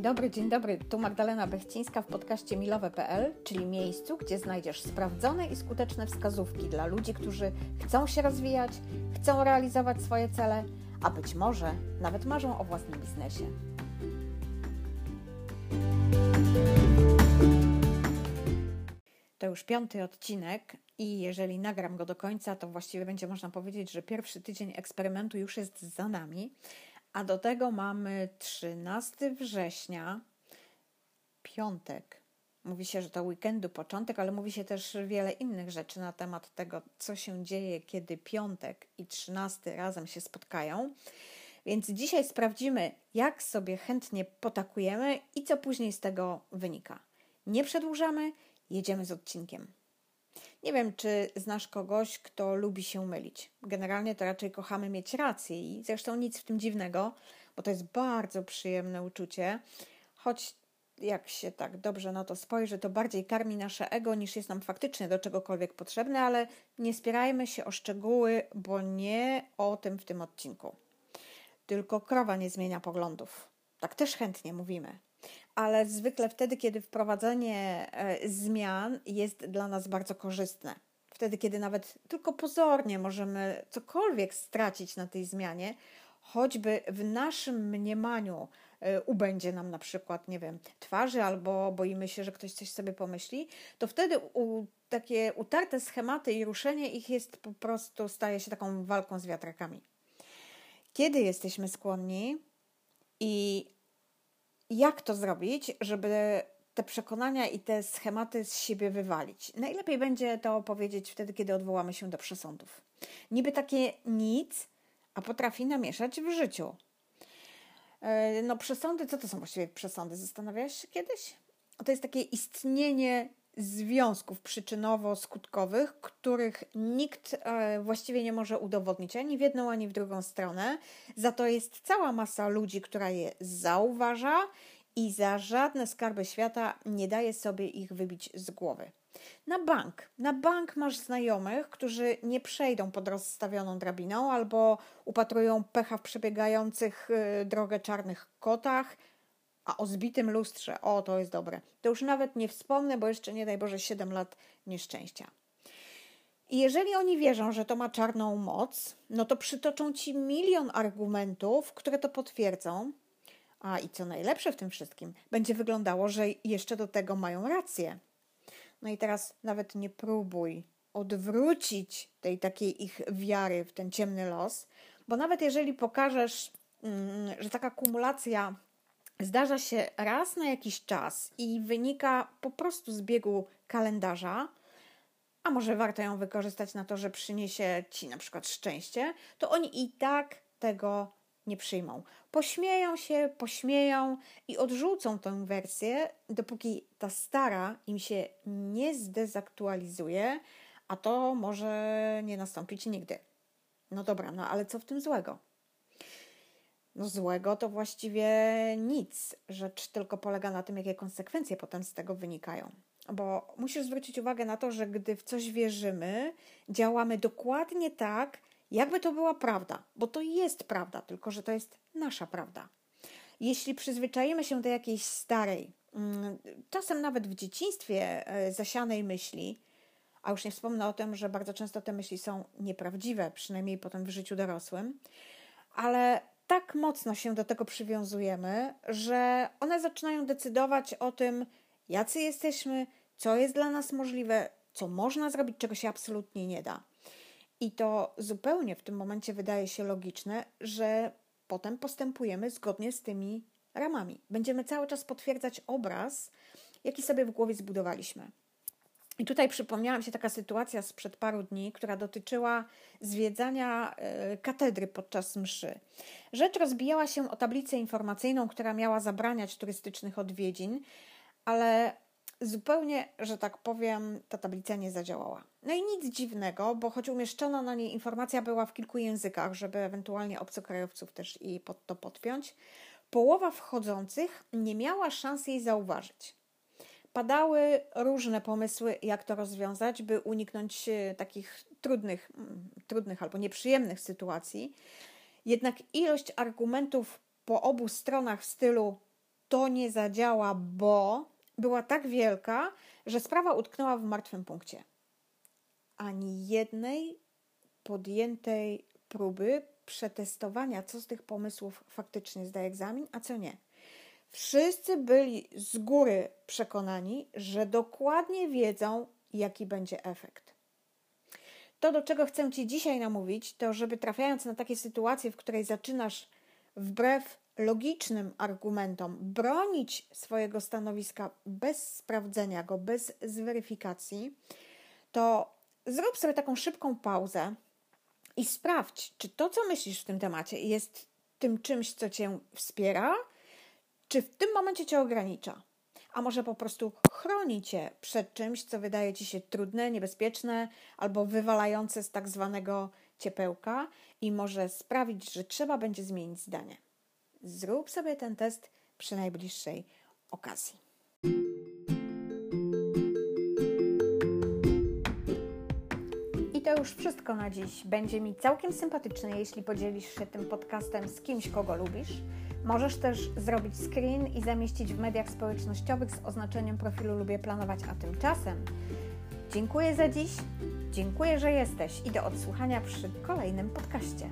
Dobry, dzień dobry. Tu Magdalena Bechcińska w podcaście milowe.pl, czyli miejscu, gdzie znajdziesz sprawdzone i skuteczne wskazówki dla ludzi, którzy chcą się rozwijać, chcą realizować swoje cele, a być może nawet marzą o własnym biznesie. To już piąty odcinek i jeżeli nagram go do końca, to właściwie będzie można powiedzieć, że pierwszy tydzień eksperymentu już jest za nami. A do tego mamy 13 września, piątek. Mówi się, że to weekendu początek, ale mówi się też wiele innych rzeczy na temat tego, co się dzieje, kiedy piątek i 13 razem się spotkają. Więc dzisiaj sprawdzimy, jak sobie chętnie potakujemy i co później z tego wynika. Nie przedłużamy, jedziemy z odcinkiem. Nie wiem, czy znasz kogoś, kto lubi się mylić. Generalnie to raczej kochamy mieć rację i zresztą nic w tym dziwnego, bo to jest bardzo przyjemne uczucie, choć jak się tak dobrze na to spojrzy, to bardziej karmi nasze ego niż jest nam faktycznie do czegokolwiek potrzebne, ale nie spierajmy się o szczegóły, bo nie o tym w tym odcinku. Tylko krowa nie zmienia poglądów. Tak też chętnie mówimy ale zwykle wtedy, kiedy wprowadzenie e, zmian jest dla nas bardzo korzystne. Wtedy, kiedy nawet tylko pozornie możemy cokolwiek stracić na tej zmianie, choćby w naszym mniemaniu e, ubędzie nam na przykład, nie wiem, twarzy, albo boimy się, że ktoś coś sobie pomyśli, to wtedy u, takie utarte schematy i ruszenie ich jest po prostu, staje się taką walką z wiatrakami. Kiedy jesteśmy skłonni i jak to zrobić, żeby te przekonania i te schematy z siebie wywalić. Najlepiej będzie to powiedzieć wtedy, kiedy odwołamy się do przesądów. Niby takie nic, a potrafi namieszać w życiu. E, no, przesądy, co to są właściwie przesądy? Zastanawiałeś się kiedyś? To jest takie istnienie związków przyczynowo-skutkowych, których nikt e, właściwie nie może udowodnić ani w jedną, ani w drugą stronę. Za to jest cała masa ludzi, która je zauważa i za żadne skarby świata nie daje sobie ich wybić z głowy. Na bank. Na bank masz znajomych, którzy nie przejdą pod rozstawioną drabiną albo upatrują pecha w przebiegających y, drogę czarnych kotach, a o zbitym lustrze, o to jest dobre. To już nawet nie wspomnę, bo jeszcze nie daj Boże 7 lat nieszczęścia. I jeżeli oni wierzą, że to ma czarną moc, no to przytoczą ci milion argumentów, które to potwierdzą. A i co najlepsze w tym wszystkim, będzie wyglądało, że jeszcze do tego mają rację. No i teraz nawet nie próbuj odwrócić tej takiej ich wiary w ten ciemny los, bo nawet jeżeli pokażesz, mm, że taka kumulacja zdarza się raz na jakiś czas i wynika po prostu z biegu kalendarza, a może warto ją wykorzystać na to, że przyniesie ci na przykład szczęście, to oni i tak tego nie przyjmą. Pośmieją się, pośmieją i odrzucą tę wersję, dopóki ta stara im się nie zdezaktualizuje, a to może nie nastąpić nigdy. No dobra, no ale co w tym złego? No złego to właściwie nic. Rzecz tylko polega na tym, jakie konsekwencje potem z tego wynikają. Bo musisz zwrócić uwagę na to, że gdy w coś wierzymy, działamy dokładnie tak, jakby to była prawda, bo to jest prawda, tylko że to jest nasza prawda. Jeśli przyzwyczajimy się do jakiejś starej, mm, czasem nawet w dzieciństwie e, zasianej myśli, a już nie wspomnę o tym, że bardzo często te myśli są nieprawdziwe, przynajmniej potem w życiu dorosłym, ale tak mocno się do tego przywiązujemy, że one zaczynają decydować o tym, jacy jesteśmy, co jest dla nas możliwe, co można zrobić, czego się absolutnie nie da. I to zupełnie w tym momencie wydaje się logiczne, że potem postępujemy zgodnie z tymi ramami. Będziemy cały czas potwierdzać obraz, jaki sobie w głowie zbudowaliśmy. I tutaj przypomniała mi się taka sytuacja sprzed paru dni, która dotyczyła zwiedzania e, katedry podczas mszy. Rzecz rozbijała się o tablicę informacyjną, która miała zabraniać turystycznych odwiedzin, ale zupełnie, że tak powiem, ta tablica nie zadziałała. No i nic dziwnego, bo choć umieszczona na niej informacja była w kilku językach, żeby ewentualnie obcokrajowców też i pod to podpiąć, połowa wchodzących nie miała szans jej zauważyć. Padały różne pomysły, jak to rozwiązać, by uniknąć e, takich trudnych, mm, trudnych albo nieprzyjemnych sytuacji. Jednak ilość argumentów po obu stronach w stylu to nie zadziała, bo była tak wielka, że sprawa utknęła w martwym punkcie. Ani jednej podjętej próby przetestowania, co z tych pomysłów faktycznie zdaje egzamin, a co nie. Wszyscy byli z góry przekonani, że dokładnie wiedzą, jaki będzie efekt. To, do czego chcę Ci dzisiaj namówić, to żeby trafiając na takie sytuacje, w której zaczynasz wbrew logicznym argumentom bronić swojego stanowiska bez sprawdzenia go, bez zweryfikacji, to zrób sobie taką szybką pauzę i sprawdź, czy to, co myślisz w tym temacie, jest tym czymś, co cię wspiera, czy w tym momencie cię ogranicza. A może po prostu chroni cię przed czymś, co wydaje ci się trudne, niebezpieczne albo wywalające z tak zwanego ciepełka i może sprawić, że trzeba będzie zmienić zdanie. Zrób sobie ten test przy najbliższej okazji. Już wszystko na dziś. Będzie mi całkiem sympatyczne, jeśli podzielisz się tym podcastem z kimś, kogo lubisz. Możesz też zrobić screen i zamieścić w mediach społecznościowych z oznaczeniem profilu Lubię Planować, a tymczasem dziękuję za dziś, dziękuję, że jesteś i do odsłuchania przy kolejnym podcaście.